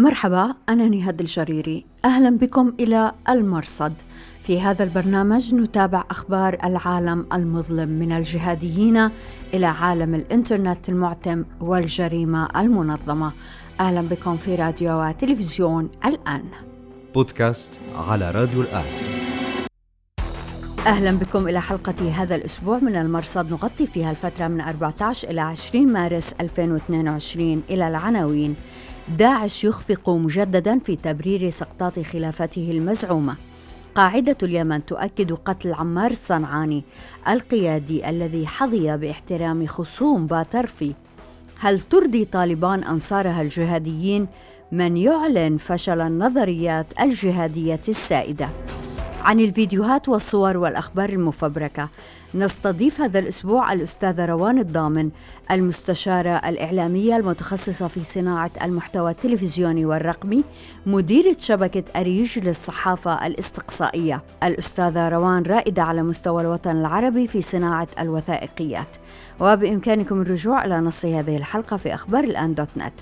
مرحبا أنا نهاد الجريري. أهلا بكم إلى المرصد. في هذا البرنامج نتابع أخبار العالم المظلم من الجهاديين إلى عالم الإنترنت المعتم والجريمة المنظمة. أهلا بكم في راديو وتلفزيون الآن. بودكاست على راديو الآن. أهلا بكم إلى حلقة هذا الأسبوع من المرصد. نغطي فيها الفترة من 14 إلى 20 مارس 2022 إلى العناوين. داعش يخفق مجددا في تبرير سقطات خلافته المزعومة. قاعدة اليمن تؤكد قتل عمار الصنعاني القيادي الذي حظي باحترام خصوم باترفي. هل ترضي طالبان أنصارها الجهاديين؟ من يعلن فشل النظريات الجهادية السائدة. عن الفيديوهات والصور والأخبار المفبركة نستضيف هذا الأسبوع الأستاذة روان الضامن المستشارة الإعلامية المتخصصة في صناعة المحتوى التلفزيوني والرقمي مديرة شبكة أريج للصحافة الإستقصائية. الأستاذة روان رائدة على مستوى الوطن العربي في صناعة الوثائقيات. وبإمكانكم الرجوع إلى نص هذه الحلقة في أخبار الآن دوت نت.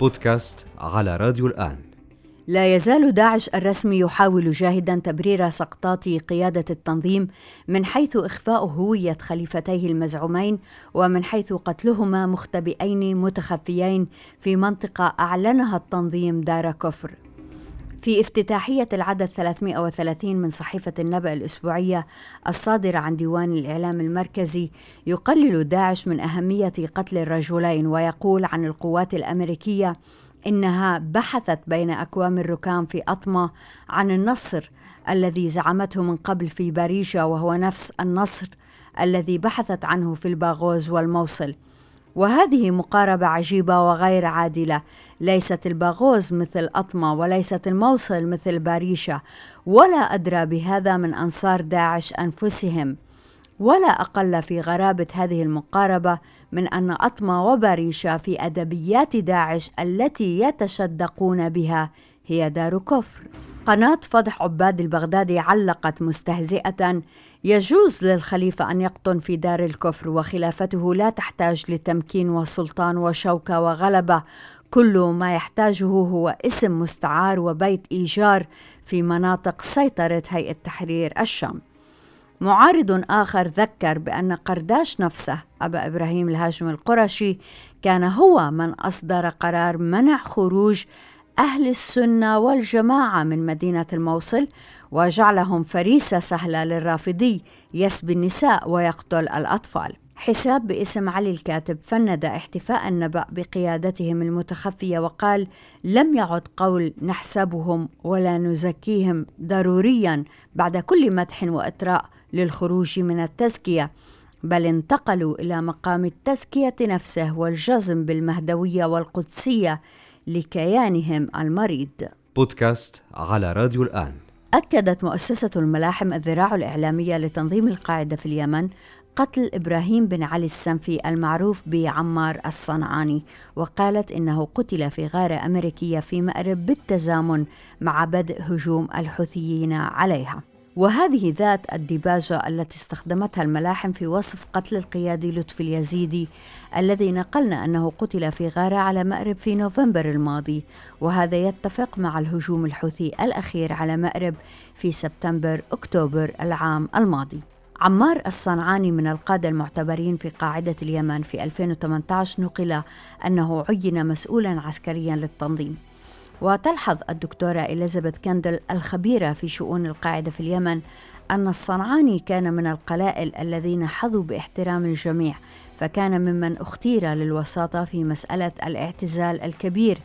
بودكاست على راديو الآن. لا يزال داعش الرسمي يحاول جاهدا تبرير سقطات قيادة التنظيم من حيث إخفاء هوية خليفتيه المزعومين ومن حيث قتلهما مختبئين متخفيين في منطقة أعلنها التنظيم دار كفر. في افتتاحية العدد 330 من صحيفة النبأ الأسبوعية الصادرة عن ديوان الإعلام المركزي يقلل داعش من أهمية قتل الرجلين ويقول عن القوات الأمريكية إنها بحثت بين أكوام الركام في أطمة عن النصر الذي زعمته من قبل في باريشا وهو نفس النصر الذي بحثت عنه في الباغوز والموصل. وهذه مقاربة عجيبة وغير عادلة. ليست الباغوز مثل أطمة وليست الموصل مثل باريشا ولا أدرى بهذا من أنصار داعش أنفسهم. ولا أقل في غرابة هذه المقاربة من أن أطمة وبريشة في أدبيات داعش التي يتشدقون بها هي دار كفر. قناة فضح عباد البغدادي علقت مستهزئة. يجوز للخليفة أن يقطن في دار الكفر وخلافته لا تحتاج لتمكين وسلطان وشوكة وغلبة. كل ما يحتاجه هو اسم مستعار وبيت إيجار في مناطق سيطرة هيئة تحرير الشام. معارض آخر ذكر بأن قرداش نفسه أبا إبراهيم الهاشم القرشي كان هو من أصدر قرار منع خروج أهل السنة والجماعة من مدينة الموصل وجعلهم فريسة سهلة للرافضي يسبي النساء ويقتل الأطفال. حساب باسم علي الكاتب فند احتفاء النبأ بقيادتهم المتخفية وقال لم يعد قول نحسبهم ولا نزكيهم ضروريا بعد كل مدح وإطراء للخروج من التزكية بل انتقلوا إلى مقام التزكية نفسه والجزم بالمهدوية والقدسية لكيانهم المريض. بودكاست على راديو الآن. أكدت مؤسسة الملاحم الذراع الإعلامية لتنظيم القاعدة في اليمن قتل إبراهيم بن علي السنفي المعروف بعمار الصنعاني وقالت إنه قتل في غارة أمريكية في مأرب بالتزامن مع بدء هجوم الحوثيين عليها. وهذه ذات الديباجة التي استخدمتها الملاحم في وصف قتل القيادي لطفي اليزيدي الذي نقلنا أنه قتل في غارة على مأرب في نوفمبر الماضي. وهذا يتفق مع الهجوم الحوثي الأخير على مأرب في سبتمبر أكتوبر العام الماضي. عمار الصنعاني من القادة المعتبرين في قاعدة اليمن في 2018 نقل أنه عين مسؤولا عسكريا للتنظيم. وتلحظ الدكتورة إليزابيث كاندل الخبيرة في شؤون القاعدة في اليمن أن الصنعاني كان من القلائل الذين حظوا باحترام الجميع فكان ممن اختير للوساطة في مسألة الاعتزال الكبير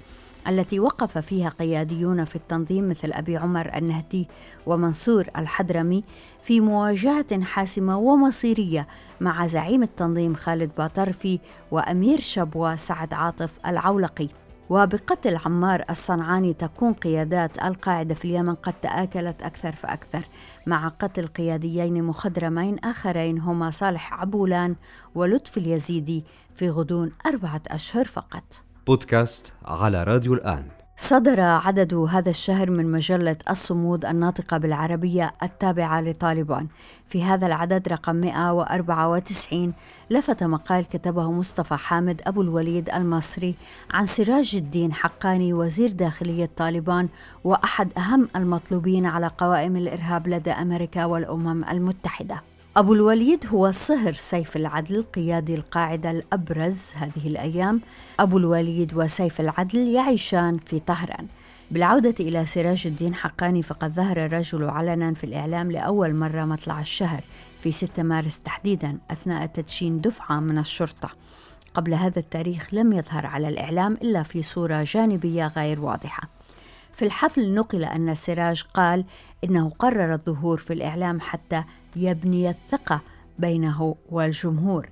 التي وقف فيها قياديون في التنظيم مثل أبي عمر النهدي ومنصور الحضرمي في مواجهة حاسمة ومصيرية مع زعيم التنظيم خالد باطرفي وأمير شبوة سعد عاطف العولقي. وبقتل عمار الصنعاني تكون قيادات القاعدة في اليمن قد تآكلت أكثر فأكثر مع قتل قياديين مخضرمين آخرين هما صالح عبولان ولطفي اليزيدي في غضون أربعة أشهر فقط. بودكاست على راديو الآن. صدر عدد هذا الشهر من مجلة الصمود الناطقة بالعربية التابعة لطالبان. في هذا العدد رقم 194 لفت مقال كتبه مصطفى حامد أبو الوليد المصري عن سراج الدين حقاني وزير داخلية طالبان وأحد أهم المطلوبين على قوائم الإرهاب لدى أمريكا والأمم المتحدة. أبو الوليد هو صهر سيف العدل قيادي القاعدة الأبرز هذه الأيام. أبو الوليد وسيف العدل يعيشان في طهران. بالعودة إلى سراج الدين حقاني فقد ظهر الرجل علنا في الإعلام لأول مرة مطلع الشهر في 6 مارس تحديدا أثناء تدشين دفعة من الشرطة. قبل هذا التاريخ لم يظهر على الإعلام إلا في صورة جانبية غير واضحة. في الحفل نقل أن السراج قال إنه قرر الظهور في الإعلام حتى يبني الثقة بينه والجمهور.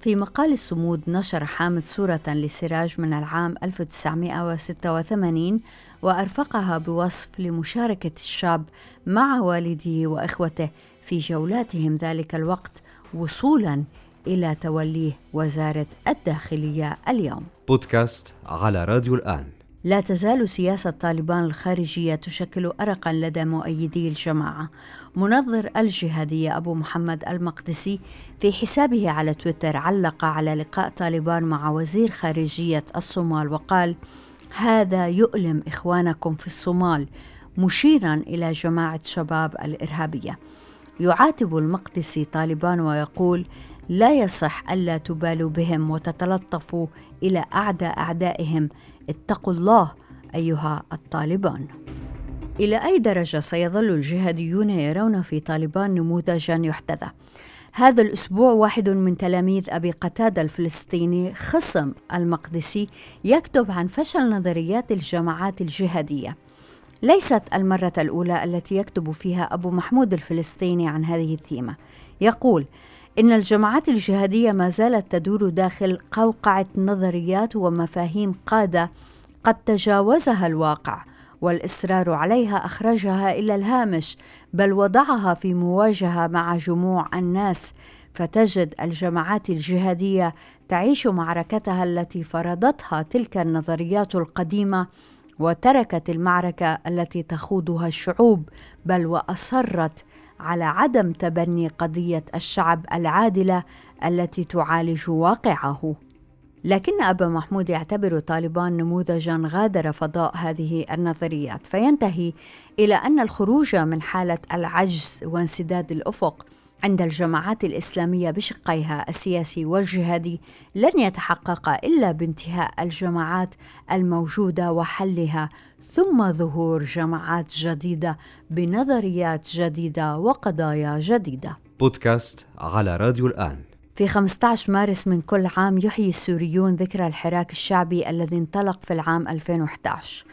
في مقال الصمود نشر حامد صورة لسراج من العام 1986 وأرفقها بوصف لمشاركة الشاب مع والديه وإخوته في جولاتهم ذلك الوقت وصولا إلى توليه وزارة الداخلية اليوم. بودكاست على راديو الآن. لا تزال سياسة طالبان الخارجية تشكل أرقا لدى مؤيدي الجماعة. منظر الجهادية أبو محمد المقدسي في حسابه على تويتر علق على لقاء طالبان مع وزير خارجية الصومال وقال: هذا يؤلم إخوانكم في الصومال مشيرا إلى جماعة شباب الإرهابية. يعاتب المقدسي طالبان ويقول: لا يصح ألا تبالوا بهم وتتلطفوا إلى أعدى أعدائهم اتقوا الله أيها الطالبان. إلى أي درجة سيظل الجهاديون يرون في طالبان نموذجا يحتذى؟ هذا الأسبوع واحد من تلاميذ أبي قتادة الفلسطيني خصم المقدسي يكتب عن فشل نظريات الجماعات الجهادية. ليست المرة الأولى التي يكتب فيها أبو محمود الفلسطيني عن هذه الثيمة. يقول إن الجماعات الجهادية ما زالت تدور داخل قوقعة نظريات ومفاهيم قادة قد تجاوزها الواقع والإصرار عليها أخرجها إلى الهامش بل وضعها في مواجهة مع جموع الناس. فتجد الجماعات الجهادية تعيش معركتها التي فرضتها تلك النظريات القديمة وتركت المعركة التي تخوضها الشعوب بل وأصرت على عدم تبني قضية الشعب العادلة التي تعالج واقعه. لكن أبا محمود يعتبر طالبان نموذجا غادر فضاء هذه النظريات. فينتهي إلى أن الخروج من حالة العجز وانسداد الأفق عند الجماعات الإسلامية بشقيها السياسي والجهادي لن يتحقق إلا بانتهاء الجماعات الموجودة وحلها ثم ظهور جماعات جديدة بنظريات جديدة وقضايا جديدة. بودكاست على راديو الآن. في 15 مارس من كل عام يحيي السوريون ذكرى الحراك الشعبي الذي انطلق في العام 2011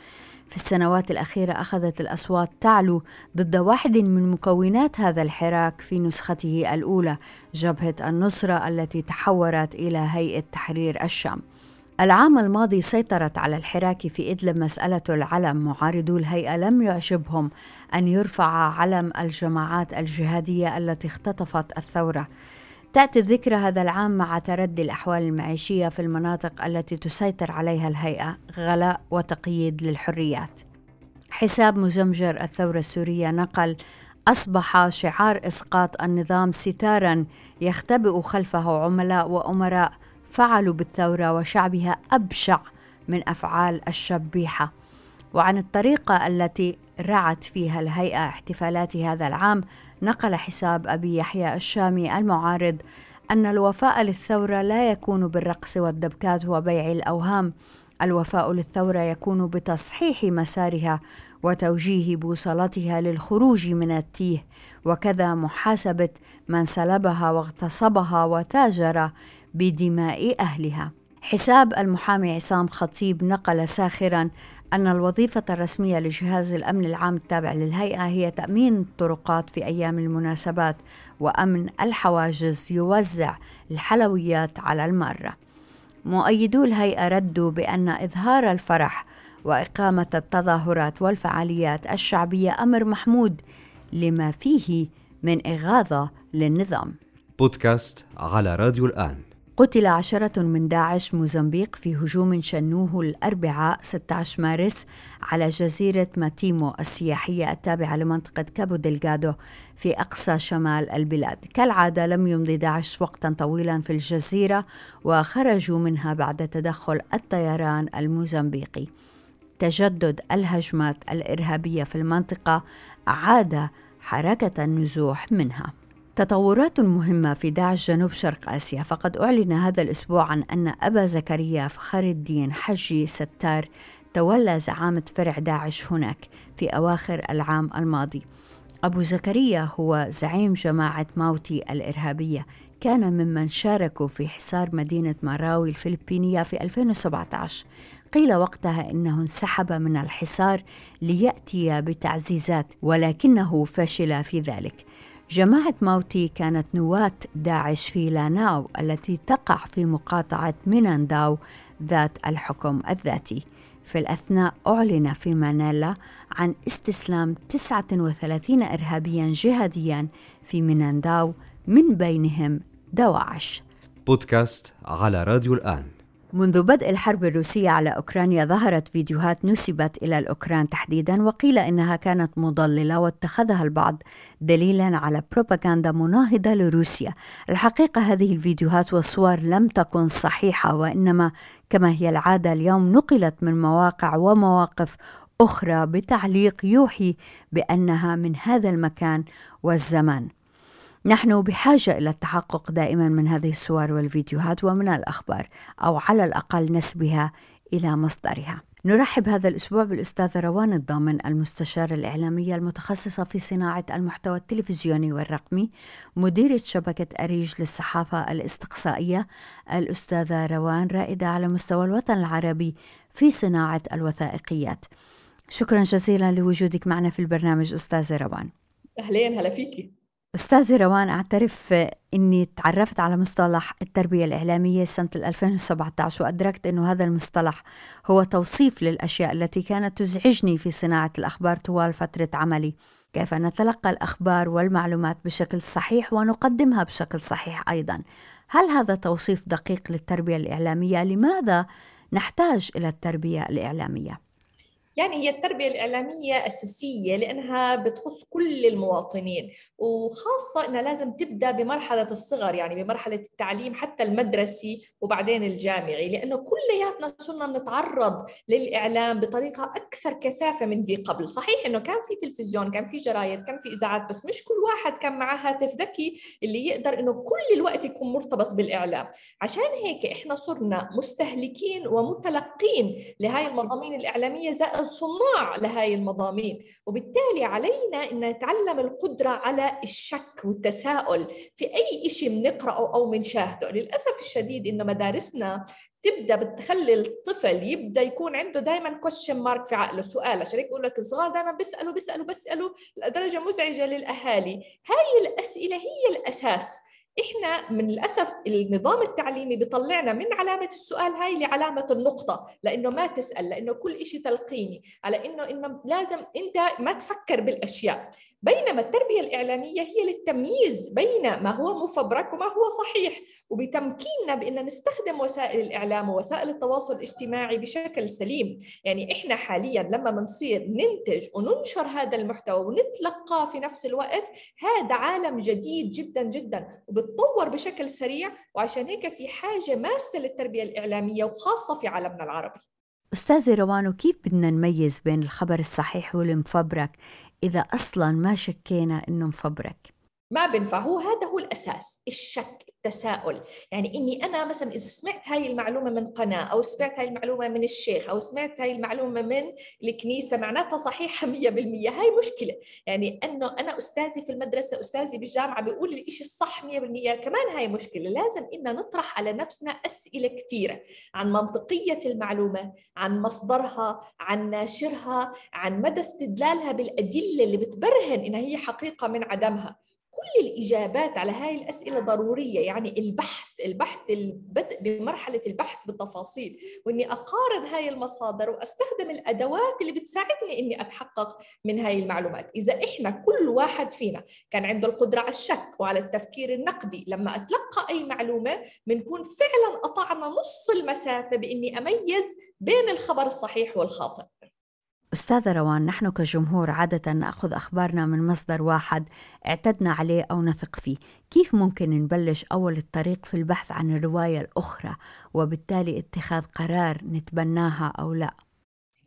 في السنوات الأخيرة أخذت الأصوات تعلو ضد واحد من مكونات هذا الحراك في نسخته الأولى جبهة النصرة التي تحورت إلى هيئة تحرير الشام. العام الماضي سيطرت على الحراك في إدلب مسألة العلم. معارضو الهيئة لم يعجبهم أن يرفع علم الجماعات الجهادية التي اختطفت الثورة. تأتي الذكرى هذا العام مع تردي الأحوال المعيشية في المناطق التي تسيطر عليها الهيئة غلاء وتقييد للحريات. حساب مزمجر الثورة السورية نقل أصبح شعار إسقاط النظام ستارا يختبئ خلفه عملاء وأمراء فعلوا بالثورة وشعبها أبشع من أفعال الشبيحة. وعن الطريقة التي رعت فيها الهيئة احتفالات هذا العام نقل حساب أبي يحيى الشامي المعارض أن الوفاء للثورة لا يكون بالرقص والدبكات وبيع الأوهام. الوفاء للثورة يكون بتصحيح مسارها وتوجيه بوصلتها للخروج من التيه. وكذا محاسبة من سلبها واغتصبها وتاجر بدماء أهلها. حساب المحامي عصام خطيب نقل ساخرا أن الوظيفة الرسمية لجهاز الأمن العام التابع للهيئة هي تأمين الطرقات في أيام المناسبات وأمن الحواجز يوزع الحلويات على المارة. مؤيدو الهيئة ردوا بأن إظهار الفرح وإقامة التظاهرات والفعاليات الشعبية أمر محمود لما فيه من إغاظة للنظام. بودكاست على راديو الآن قتل عشرة من داعش موزمبيق في هجوم شنوه الأربعاء 16 مارس على جزيرة ماتيمو السياحية التابعة لمنطقة كابو دلغادو في أقصى شمال البلاد. كالعادة لم يمضي داعش وقتا طويلا في الجزيرة وخرجوا منها بعد تدخل الطيران الموزمبيقي. تجدد الهجمات الإرهابية في المنطقة أعاد حركة النزوح منها. تطورات مهمة في داعش جنوب شرق آسيا. فقد أعلن هذا الأسبوع عن أن أبا زكريا فخر الدين حجي ستار تولى زعامة فرع داعش هناك في أواخر العام الماضي. أبو زكريا هو زعيم جماعة ماوتي الإرهابية. كان ممن شاركوا في حصار مدينة ماراوي الفلبينية في 2017 قيل وقتها إنه انسحب من الحصار ليأتي بتعزيزات ولكنه فشل في ذلك. جماعة ماوتي كانت نواة داعش في لاناو التي تقع في مقاطعة مينانداو ذات الحكم الذاتي. في الأثناء أعلن في مانيلا عن استسلام 39 إرهابيا جهاديا في مينانداو من بينهم دواعش. بودكاست على راديو الآن. منذ بدء الحرب الروسية على أوكرانيا ظهرت فيديوهات نسبت إلى الأوكران تحديدا وقيل إنها كانت مضللة واتخذها البعض دليلا على بروباغندا مناهضة لروسيا. الحقيقة هذه الفيديوهات والصور لم تكن صحيحة وإنما كما هي العادة اليوم نقلت من مواقع ومواقف أخرى بتعليق يوحي بأنها من هذا المكان والزمان. نحن بحاجة إلى التحقق دائما من هذه الصور والفيديوهات ومن الأخبار أو على الأقل نسبها إلى مصدرها. نرحب هذا الأسبوع بالأستاذة روان الضامن المستشارة الإعلامية المتخصصة في صناعة المحتوى التلفزيوني والرقمي مديرة شبكة أريج للصحافة الإستقصائية. الأستاذة روان رائدة على مستوى الوطن العربي في صناعة الوثائقيات. شكرا جزيلا لوجودك معنا في البرنامج أستاذة روان. أهلين هلا فيكي. أستاذة روان أعترف أني تعرفت على مصطلح التربية الإعلامية سنة 2017 وأدركت أنه هذا المصطلح هو توصيف للأشياء التي كانت تزعجني في صناعة الأخبار طوال فترة عملي كيف نتلقى الأخبار والمعلومات بشكل صحيح ونقدمها بشكل صحيح أيضا هل هذا توصيف دقيق للتربية الإعلامية؟ لماذا نحتاج إلى التربية الإعلامية؟ يعني هي التربية الإعلامية أساسية لأنها بتخص كل المواطنين وخاصة أنها لازم تبدأ بمرحلة الصغر يعني بمرحلة التعليم حتى المدرسي وبعدين الجامعي لأنه كلياتنا صرنا بنتعرض للإعلام بطريقة أكثر كثافة من ذي قبل. صحيح أنه كان في تلفزيون كان في جرايد كان في إذاعات بس مش كل واحد كان معه هاتف ذكي اللي يقدر أنه كل الوقت يكون مرتبط بالإعلام. عشان هيك إحنا صرنا مستهلكين ومتلقين لهاي المضامين الإعلامية زائد صناع لهاي المضامين. وبالتالي علينا أن نتعلم القدرة على الشك والتساؤل في أي شيء بنقرأه أو بنشاهده للأسف الشديد أنه مدارسنا تبدأ بتخلي الطفل يبدأ يكون عنده دائما كويشن مارك في عقله. سؤال عشان هيك بقول لك الصغار دائما بيسألوا بيسألوا بيسألوا لدرجة مزعجة للأهالي. هاي الأسئلة هي الأساس إحنا من الأسف النظام التعليمي بيطلعنا من علامة السؤال هاي لعلامة النقطة لأنه ما تسأل لأنه كل شيء تلقيني على إنه إنه لازم أنت ما تفكر بالأشياء. بينما التربية الإعلامية هي للتمييز بين ما هو مفبرك وما هو صحيح وبتمكيننا بان نستخدم وسائل الإعلام ووسائل التواصل الاجتماعي بشكل سليم. يعني إحنا حاليا لما بنصير ننتج وننشر هذا المحتوى ونتلقاه في نفس الوقت هذا عالم جديد جدا جدا وبتطور بشكل سريع وعشان هيك في حاجة ماسة للتربية الإعلامية وخاصة في عالمنا العربي. أستاذة روانو كيف بدنا نميز بين الخبر الصحيح والمفبرك إذا أصلا ما شكينا إنه مفبرك؟ ما بنفع هو هذا هو الأساس الشك. التساؤل. يعني إني أنا مثلا إذا سمعت هاي المعلومة من قناة أو سمعت هاي المعلومة من الشيخ أو سمعت هاي المعلومة من الكنيسة معناتها صحيحة 100% هاي مشكلة. يعني إنه أنا أستاذي في المدرسة أستاذي بالجامعة بيقول الشيء الصح 100% كمان هاي مشكلة. لازم إن نطرح على نفسنا أسئلة كثيره عن منطقية المعلومة عن مصدرها عن ناشرها عن مدى استدلالها بالأدلة اللي بتبرهن انها هي حقيقة من عدمها. كل الإجابات على هاي الأسئلة ضرورية. يعني البحث البحث البدء بمرحلة البحث بالتفاصيل وإني أقارن هاي المصادر وأستخدم الأدوات اللي بتساعدني إني أتحقق من هاي المعلومات. إذا إحنا كل واحد فينا كان عنده القدرة على الشك وعلى التفكير النقدي لما أتلقى أي معلومة بنكون فعلا قطعنا نص المسافة بإني أميز بين الخبر الصحيح والخاطئ. أستاذة روان نحن كجمهور عادة نأخذ أخبارنا من مصدر واحد اعتدنا عليه أو نثق فيه. كيف ممكن نبلش أول الطريق في البحث عن الرواية الأخرى وبالتالي اتخاذ قرار نتبناها أو لا؟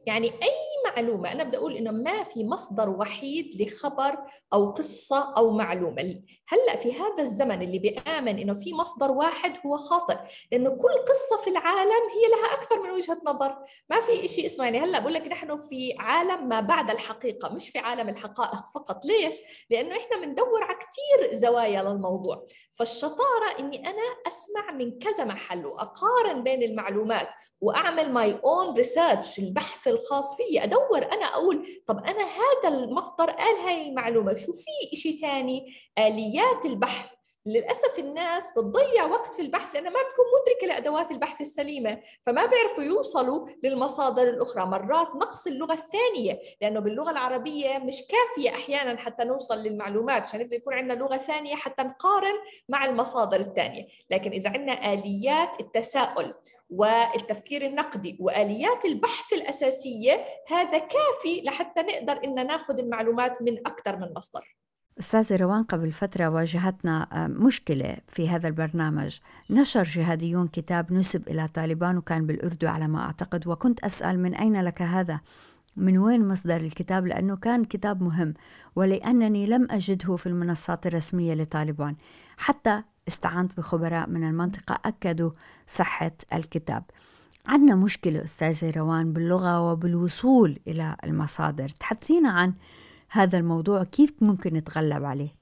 يعني أي معلومة. أنا بدي أقول إنه ما في مصدر وحيد لخبر أو قصة أو معلومة. هلأ في هذا الزمن اللي بيآمن إنه في مصدر واحد هو خاطئ لأنه كل قصة في العالم هي لها أكثر من وجهة نظر. ما في شيء اسمه يعني هلأ بقول لك نحن في عالم ما بعد الحقيقة مش في عالم الحقائق فقط. ليش؟ لأنه إحنا بندور على كثير زوايا للموضوع. فالشطارة إني أنا أسمع من كذا محل وأقارن بين المعلومات وأعمل my own research البحث الخاص فيي أدور أنا أقول طب أنا هذا المصدر قال هاي المعلومة؟ شو في شيء ثاني آليات البحث للأسف الناس بتضيع وقت في البحث لأنها ما بتكون مدركة لأدوات البحث السليمة فما بيعرفوا يوصلوا للمصادر الأخرى. مرات نقص اللغة الثانية لأنه باللغة العربية مش كافية أحيانا حتى نوصل للمعلومات عشان يقدر يكون عندنا لغة ثانية حتى نقارن مع المصادر الثانية. لكن إذا عندنا آليات التساؤل والتفكير النقدي وآليات البحث الأساسية هذا كافي لحتى نقدر إن ناخذ المعلومات من أكثر من مصدر. أستاذة روان قبل فترة واجهتنا آه، مشكلة في هذا البرنامج. نشر جهاديون كتاب نسب إلى طالبان وكان بالأردو على ما أعتقد. وكنت أسأل من أين لك هذا؟ من وين مصدر الكتاب؟ لأنه كان كتاب مهم ولأنني لم أجده في المنصات الرسمية لطالبان. حتى استعنت بخبراء من المنطقة أكدوا صحة الكتاب. عندنا مشكلة أستاذة روان باللغة وبالوصول إلى المصادر. تحدثينا عن هذا الموضوع كيف ممكن نتغلب عليه؟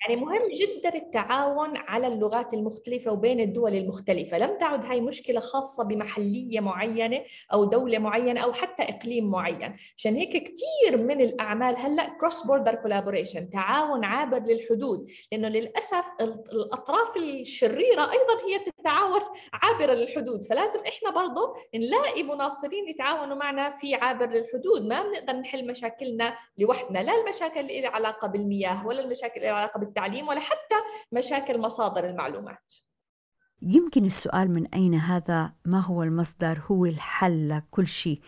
يعني مهم جدا التعاون على اللغات المختلفة وبين الدول المختلفة. لم تعد هاي مشكلة خاصة بمحلية معينة أو دولة معينة أو حتى إقليم معين. عشان هيك كثير من الأعمال هلأ cross border collaboration تعاون عابر للحدود. لأنه للأسف الأطراف الشريرة أيضا هي تتعاون عابرة للحدود. فلازم إحنا برضه نلاقي مناصرين يتعاونوا معنا في عابر للحدود. ما بنقدر نحل مشاكلنا لوحدنا. لا المشاكل اللي علاقة بالمياه ولا المشاكل لها علاقة بالتعليم ولا حتى مشاكل مصادر المعلومات. يمكن السؤال من أين هذا؟ ما هو المصدر؟ هو الحل لكل شيء.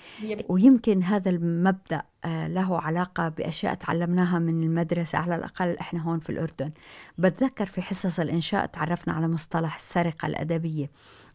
ويمكن هذا المبدأ آه، له علاقة بأشياء تعلمناها من المدرسة على الأقل إحنا هون في الأردن. بتذكر في حصص الإنشاء تعرفنا على مصطلح السرقة الأدبية.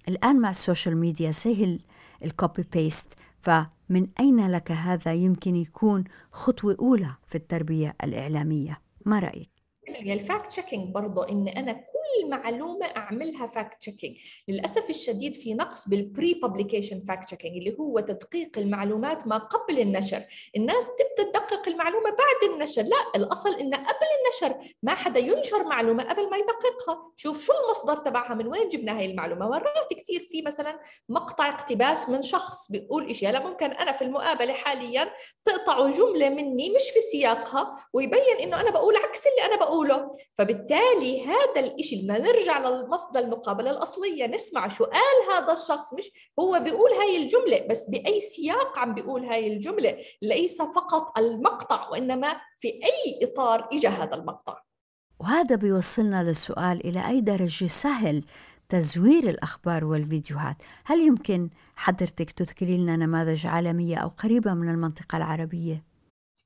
الآن مع السوشيال ميديا سهل ال copy paste فمن أين لك هذا؟ يمكن يكون خطوة أولى في التربية الإعلامية. ما رأيك؟ يعني ال fact checking برضه إن أنا كل معلومة أعملها fact checking للأسف الشديد في نقص بال pre-publication fact checking اللي هو تدقيق المعلومات ما قبل النشر. الناس تبدأ تدقق المعلومة بعد النشر. لا الأصل إن قبل النشر ما حدا ينشر معلومة قبل ما يدققها. شوف شو المصدر تبعها من وين جبنا هاي المعلومة؟ مرات كثير في مثلا مقطع اقتباس من شخص بيقول شيء هلا ممكن أنا في المقابلة حاليا تقطعوا جملة مني مش في سياقها ويبين إنه أنا بقول عكس اللي أنا بقوله. فبالتالي هذا الإشي بدنا نرجع للمصدر المقابلة الأصلية نسمع شو قال هذا الشخص مش هو بيقول هاي الجملة بس بأي سياق عم بيقول هاي الجملة ليس فقط المقطع وإنما في أي إطار إجا هذا المقطع وهذا بيوصلنا للسؤال إلى أي درجة سهل تزوير الأخبار والفيديوهات هل يمكن حضرتك تذكري لنا نماذج عالمية أو قريبة من المنطقة العربية؟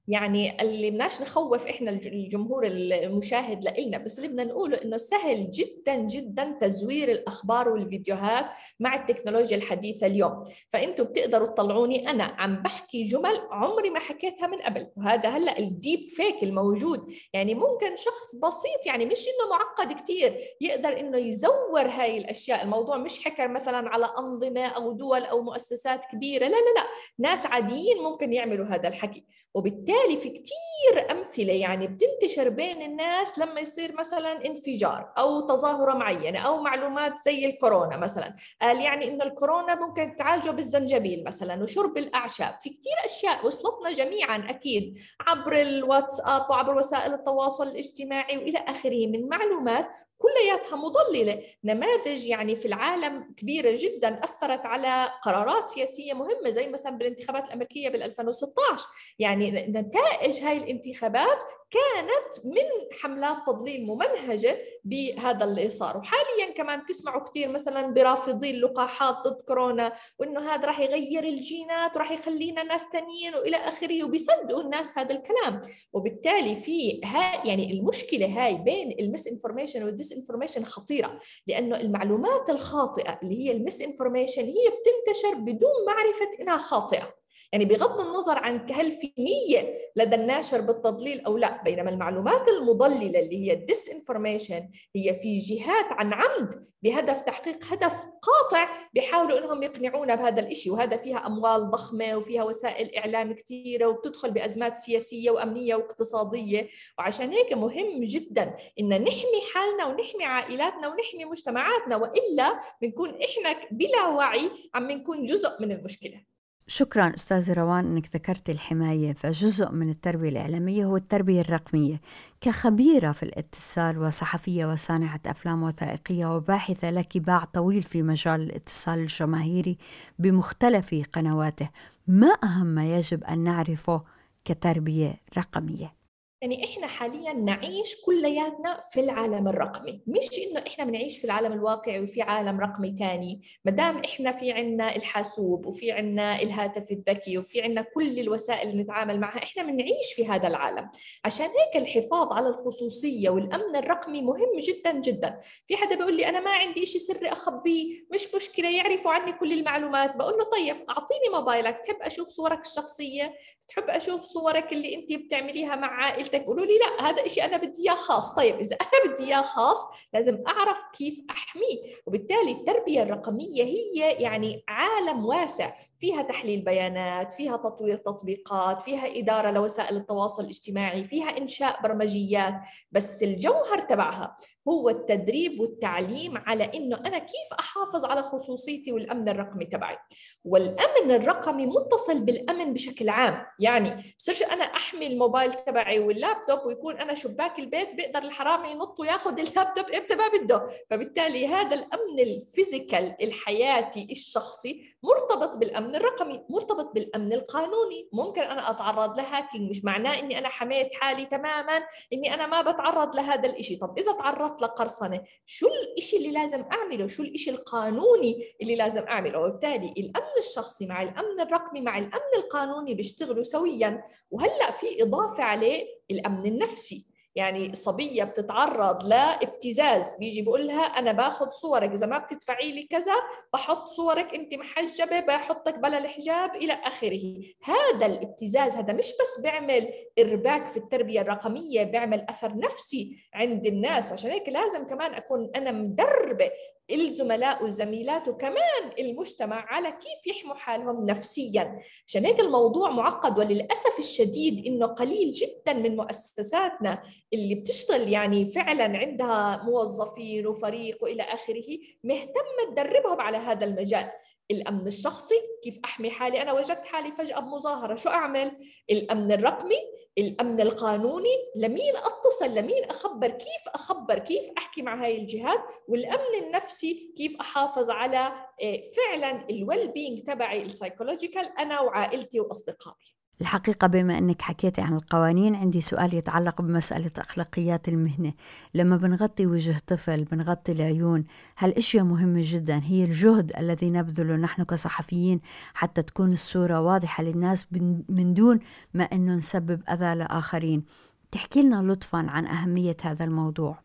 يعني اللي بدناش نخوف إحنا الجمهور المشاهد لإلنا بس اللي بدنا نقوله إنه سهل جدا جدا تزوير الأخبار والفيديوهات مع التكنولوجيا الحديثة اليوم. فأنتم بتقدروا تطلعوني أنا عم بحكي جمل عمري ما حكيتها من قبل وهذا هلأ الديب فيك الموجود. يعني ممكن شخص بسيط يعني مش إنه معقد كثير يقدر إنه يزور هاي الأشياء. الموضوع مش حكر مثلا على أنظمة أو دول أو مؤسسات كبيرة لا لا لا. ناس عاديين ممكن يعملوا هذا الحكي. وبالتالي وبالتالي في كثير أمثلة يعني بتنتشر بين الناس لما يصير مثلا انفجار أو تظاهرة معينة أو معلومات زي الكورونا مثلا. قال يعني إنه الكورونا ممكن تعالجه بالزنجبيل مثلا وشرب الأعشاب. في كثير أشياء وصلتنا جميعا أكيد عبر الواتساب وعبر وسائل التواصل الاجتماعي وإلى آخره من معلومات كلياتها مضللة. نماذج يعني في العالم كبيرة جدا أثرت على قرارات سياسية مهمة زي مثلا بالانتخابات الأمريكية بال 2016 يعني نتائج هاي الانتخابات كانت من حملات تضليل ممنهجة بهذا اللي صار وحاليا كمان تسمعوا كثير مثلا برافضي اللقاحات ضد كورونا وإنه هذا راح يغير الجينات وراح يخلينا ناس ثانيين وإلى آخره وبيصدقوا الناس هذا الكلام. وبالتالي في هاي يعني المشكلة هاي بين ال misinformation وال disinformation خطيرة لأنه المعلومات الخاطئة اللي هي ال misinformation هي بتنتشر بدون معرفة إنها خاطئة. يعني بغض النظر عن هل في نية لدى الناشر بالتضليل أو لا بينما المعلومات المضللة اللي هي ال disinformation هي في جهات عن عمد بهدف تحقيق هدف قاطع بيحاولوا إنهم يقنعونا بهذا الإشي وهذا فيها أموال ضخمة وفيها وسائل إعلام كثيره وبتدخل بأزمات سياسية وأمنية واقتصادية. وعشان هيك مهم جدا إن نحمي حالنا ونحمي عائلاتنا ونحمي مجتمعاتنا وإلا بنكون إحنا بلا وعي عم نكون جزء من المشكلة. شكرا أستاذ روان أنك ذكرت الحماية فجزء من التربية الإعلامية هو التربية الرقمية. كخبيرة في الاتصال وصحفية وصانعة أفلام وثائقية وباحثة لك باع طويل في مجال الاتصال الجماهيري بمختلف قنواته ما أهم ما يجب أن نعرفه كتربية رقمية؟ يعني إحنا حاليا نعيش كلياتنا في العالم الرقمي. مش إنه إحنا بنعيش في العالم الواقعي وفي عالم رقمي ثاني ما دام إحنا في عنا الحاسوب وفي عنا الهاتف الذكي وفي عنا كل الوسائل اللي نتعامل معها إحنا بنعيش في هذا العالم. عشان هيك الحفاظ على الخصوصية والأمن الرقمي مهم جدا جدا. في حدا بيقول لي أنا ما عندي شيء سري اخبيه مش مشكلة يعرفوا عني كل المعلومات. بقول له طيب أعطيني موبايلك تحب أشوف صورك الشخصية؟ تحب أشوف صورك اللي أنت بتعمليها مع عائلتك؟ عائلتك قولوا لي لا هذا إشي أنا بدي إياه خاص. طيب إذا أنا بدي إياه خاص لازم أعرف كيف أحميه. وبالتالي التربية الرقمية هي يعني عالم واسع. فيها تحليل بيانات فيها تطوير تطبيقات فيها إدارة لوسائل التواصل الاجتماعي فيها إنشاء برمجيات. بس الجوهر تبعها هو التدريب والتعليم على إنه أنا كيف أحافظ على خصوصيتي والأمن الرقمي تبعي. والأمن الرقمي متصل بالأمن بشكل عام. يعني بصيرش أنا أحمي الموبايل تبعي واللابتوب ويكون أنا شباك البيت بيقدر الحرامي ينط وياخذ اللابتوب إمتى ما بده. فبالتالي هذا الأمن ال physical الحياتي الشخصي مرتبط بالأمن الرقمي مرتبط بالأمن القانوني. ممكن أنا أتعرض ل hacking مش معناه إني أنا حميت حالي تماما إني أنا ما بتعرض لهذا الشيء طب إذا تعرضت تعرضت لقرصنه شو الإشي اللي لازم أعمله؟ شو الإشي القانوني اللي لازم أعمله؟ وبالتالي الأمن الشخصي مع الأمن الرقمي مع الأمن القانوني بيشتغلوا سويا. وهلأ في إضافة عليه الأمن النفسي. يعني صبية بتتعرض لابتزاز بيجي بقول لها أنا باخذ صورك إذا ما بتدفعي لي كذا بحط صورك أنت محجبة بحطك بلا الحجاب إلى آخره. هذا الابتزاز هذا مش بس بيعمل إرباك في التربية الرقمية بيعمل أثر نفسي عند الناس. عشان هيك لازم كمان أكون أنا مدربة الزملاء والزميلات وكمان المجتمع على كيف يحموا حالهم نفسيا. عشان هيك الموضوع معقد وللأسف الشديد إنه قليل جدا من مؤسساتنا اللي بتشتغل يعني فعلا عندها موظفين وفريق وإلى آخره مهتمة تدربهم على هذا المجال. الأمن الشخصي كيف أحمي حالي أنا وجدت حالي فجأة بمظاهرة. شو أعمل؟ الأمن الرقمي الأمن القانوني لمين أتصل؟ لمين أخبر؟ كيف أخبر؟ كيف أحكي مع هاي الجهات؟ والأمن النفسي كيف أحافظ على آه، فعلا ال well-being تبعي ال psychological أنا وعائلتي وأصدقائي. الحقيقة بما أنك حكيتي عن القوانين عندي سؤال يتعلق بمسألة أخلاقيات المهنة. لما بنغطي وجه طفل بنغطي العيون هالأشياء مهمة جدا؟ هي الجهد الذي نبذله نحن كصحفيين حتى تكون الصورة واضحة للناس من دون ما أنه نسبب أذى لآخرين. تحكي لنا لطفا عن أهمية هذا الموضوع.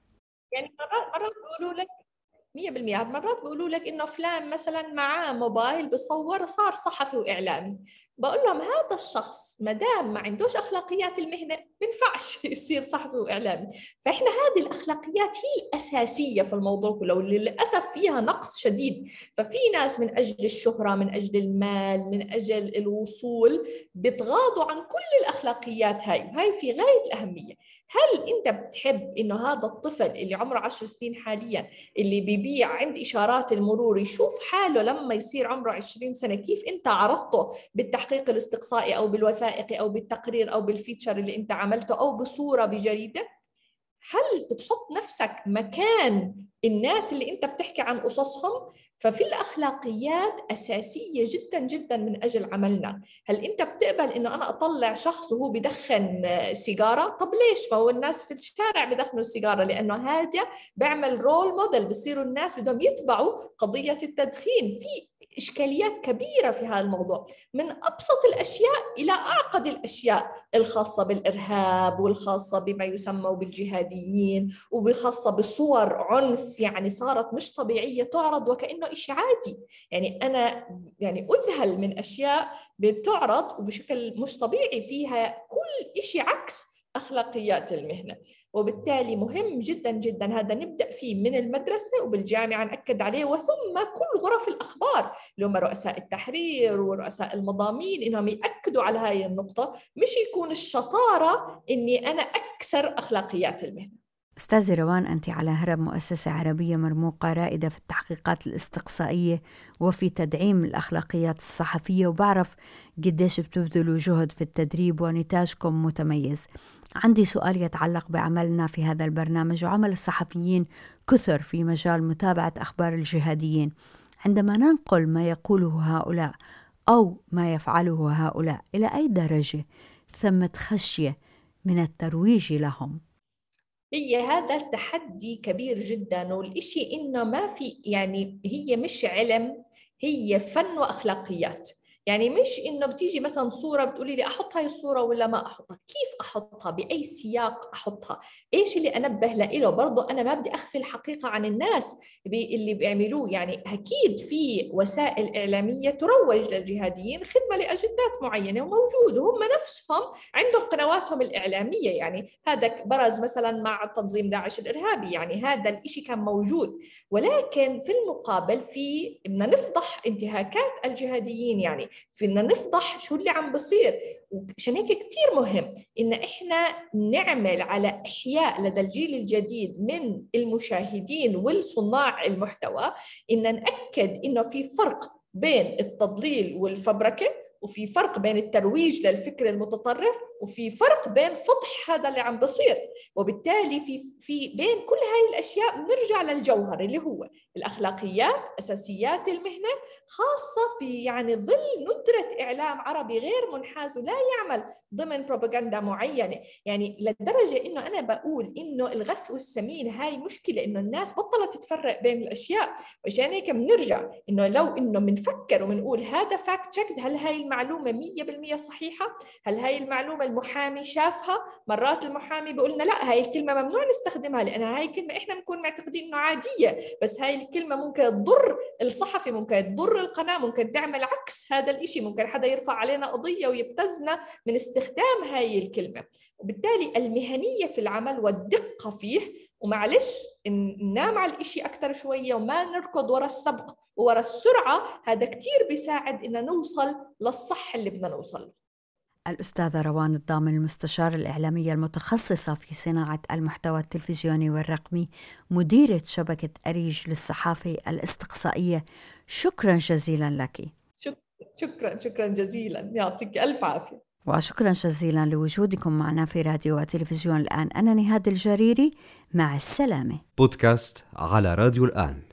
يعني مرات مرات بيقولوا لك 100% مرات بيقولوا لك إنه فلان مثلا معاه موبايل بصور صار صحفي وإعلامي. بقول لهم هذا الشخص ما دام ما عندوش أخلاقيات المهنة بينفعش يصير صحفي واعلامي فإحنا هذه الأخلاقيات هي الأساسية في الموضوع كله واللي للأسف فيها نقص شديد. ففي ناس من أجل الشهرة من أجل المال من أجل الوصول بيتغاضوا عن كل الأخلاقيات هاي وهي في غاية الأهمية. هل أنت بتحب إنه هذا الطفل اللي عمره 10 سنين حاليا اللي بيبيع عند إشارات المرور يشوف حاله لما يصير عمره 20 سنة كيف أنت عرضته بالتحقيق الاستقصائي أو بالوثائقي أو بالتقرير أو بالفيتشر اللي أنت عملته أو بصورة بجريدة هل بتحط نفسك مكان الناس اللي أنت بتحكي عن قصصهم ففي الأخلاقيات أساسية جدا جدا من أجل عملنا. هل أنت بتقبل إنه أنا أطلع شخص وهو بدخن سيجارة؟ طب ليش؟ ما هو الناس في الشارع بدخنوا السيجارة لأنه هذا بيعمل رول موديل بصيروا الناس بدهم يتبعوا قضية التدخين. في إشكاليات كبيرة في هذا الموضوع. من أبسط الأشياء إلى أعقد الأشياء الخاصة بالإرهاب والخاصة بما يسمى بالجهاديين وبخاصة بصور عنف يعني صارت مش طبيعية تعرض وكأنه إشي عادي. يعني أنا يعني أذهل من أشياء بتعرض وبشكل مش طبيعي فيها كل إشي عكس أخلاقيات المهنة. وبالتالي مهم جدا جدا هذا نبدأ فيه من المدرسة وبالجامعة نأكد عليه وثم كل غرف الأخبار اللي هم رؤساء التحرير ورؤساء المضامين إنهم يأكدوا على هاي النقطة. مش يكون الشطارة إني أنا أكسر أخلاقيات المهنة. أستاذة روان أنت على هرب مؤسسة عربية مرموقة رائدة في التحقيقات الاستقصائية وفي تدعيم الأخلاقيات الصحفية وبعرف قديش بتبذلوا جهد في التدريب ونتاجكم متميز. عندي سؤال يتعلق بعملنا في هذا البرنامج وعمل الصحفيين كثر في مجال متابعة أخبار الجهاديين. عندما ننقل ما يقوله هؤلاء أو ما يفعله هؤلاء إلى أي درجة ثمة خشية من الترويج لهم؟ هي هذا التحدي كبير جدا والإشي إنه ما في يعني هي مش علم هي فن وأخلاقيات. يعني مش إنه بتيجي مثلا صورة بتقولي لي أحط هاي الصورة ولا ما أحطها. كيف أحطها؟ بأي سياق أحطها؟ إيش اللي أنبه له برضه أنا ما بدي أخفي الحقيقة عن الناس اللي بيعملوه. يعني أكيد في وسائل إعلامية تروج للجهاديين خدمة لأجندات معينة وموجود وهم نفسهم عندهم قنواتهم الإعلامية. يعني هذا برز مثلا مع تنظيم داعش الإرهابي. يعني هذا الشيء كان موجود. ولكن في المقابل في بدنا نفضح انتهاكات الجهاديين. يعني فينا نفضح شو اللي عم بصير. وعشان هيك كثير مهم إن إحنا نعمل على إحياء لدى الجيل الجديد من المشاهدين والصناع المحتوى إن نأكد إنه في فرق بين التضليل والفبركة وفي فرق بين الترويج للفكر المتطرف وفي فرق بين فضح هذا اللي عم بصير. وبالتالي في في بين كل هاي الأشياء بنرجع للجوهر اللي هو الأخلاقيات أساسيات المهنة خاصة في يعني ظل ندرة إعلام عربي غير منحاز ولا يعمل ضمن بروباغندا معينة. يعني لدرجة إنه أنا بقول إنه الغث والسمين هاي مشكلة إنه الناس بطلت تفرق بين الأشياء. وعشان هيك بنرجع إنه لو إنه بنفكر وبنقول هذا fact check هل هاي المعلومه 100% صحيحة؟ هل هاي المعلومة المحامي شافها؟ مرات المحامي بيقول لنا لا هاي الكلمة ممنوع نستخدمها لأن هاي الكلمة إحنا بنكون معتقدين إنه عادية بس هاي الكلمة ممكن تضر الصحفي ممكن تضر القناة ممكن تعمل عكس هذا الإشي ممكن حدا يرفع علينا قضية ويبتزنا من استخدام هاي الكلمة. وبالتالي المهنية في العمل والدقة فيه ومعلش ننام على الإشي أكثر شوية وما نركض ورا السبق ورا السرعة هذا كتير بيساعد إن نوصل للصح اللي بدنا نوصل له. الأستاذة روان الضامن المستشارة الإعلامية المتخصصة في صناعة المحتوى التلفزيوني والرقمي مديرة شبكة أريج للصحافة الإستقصائية شكرا جزيلا لك. شكرا شكرا جزيلا. يعطيك ألف عافية. وشكرا جزيلا لوجودكم معنا في راديو وتلفزيون الآن. أنا نهاد الجريري مع السلامة. بودكاست على راديو الآن.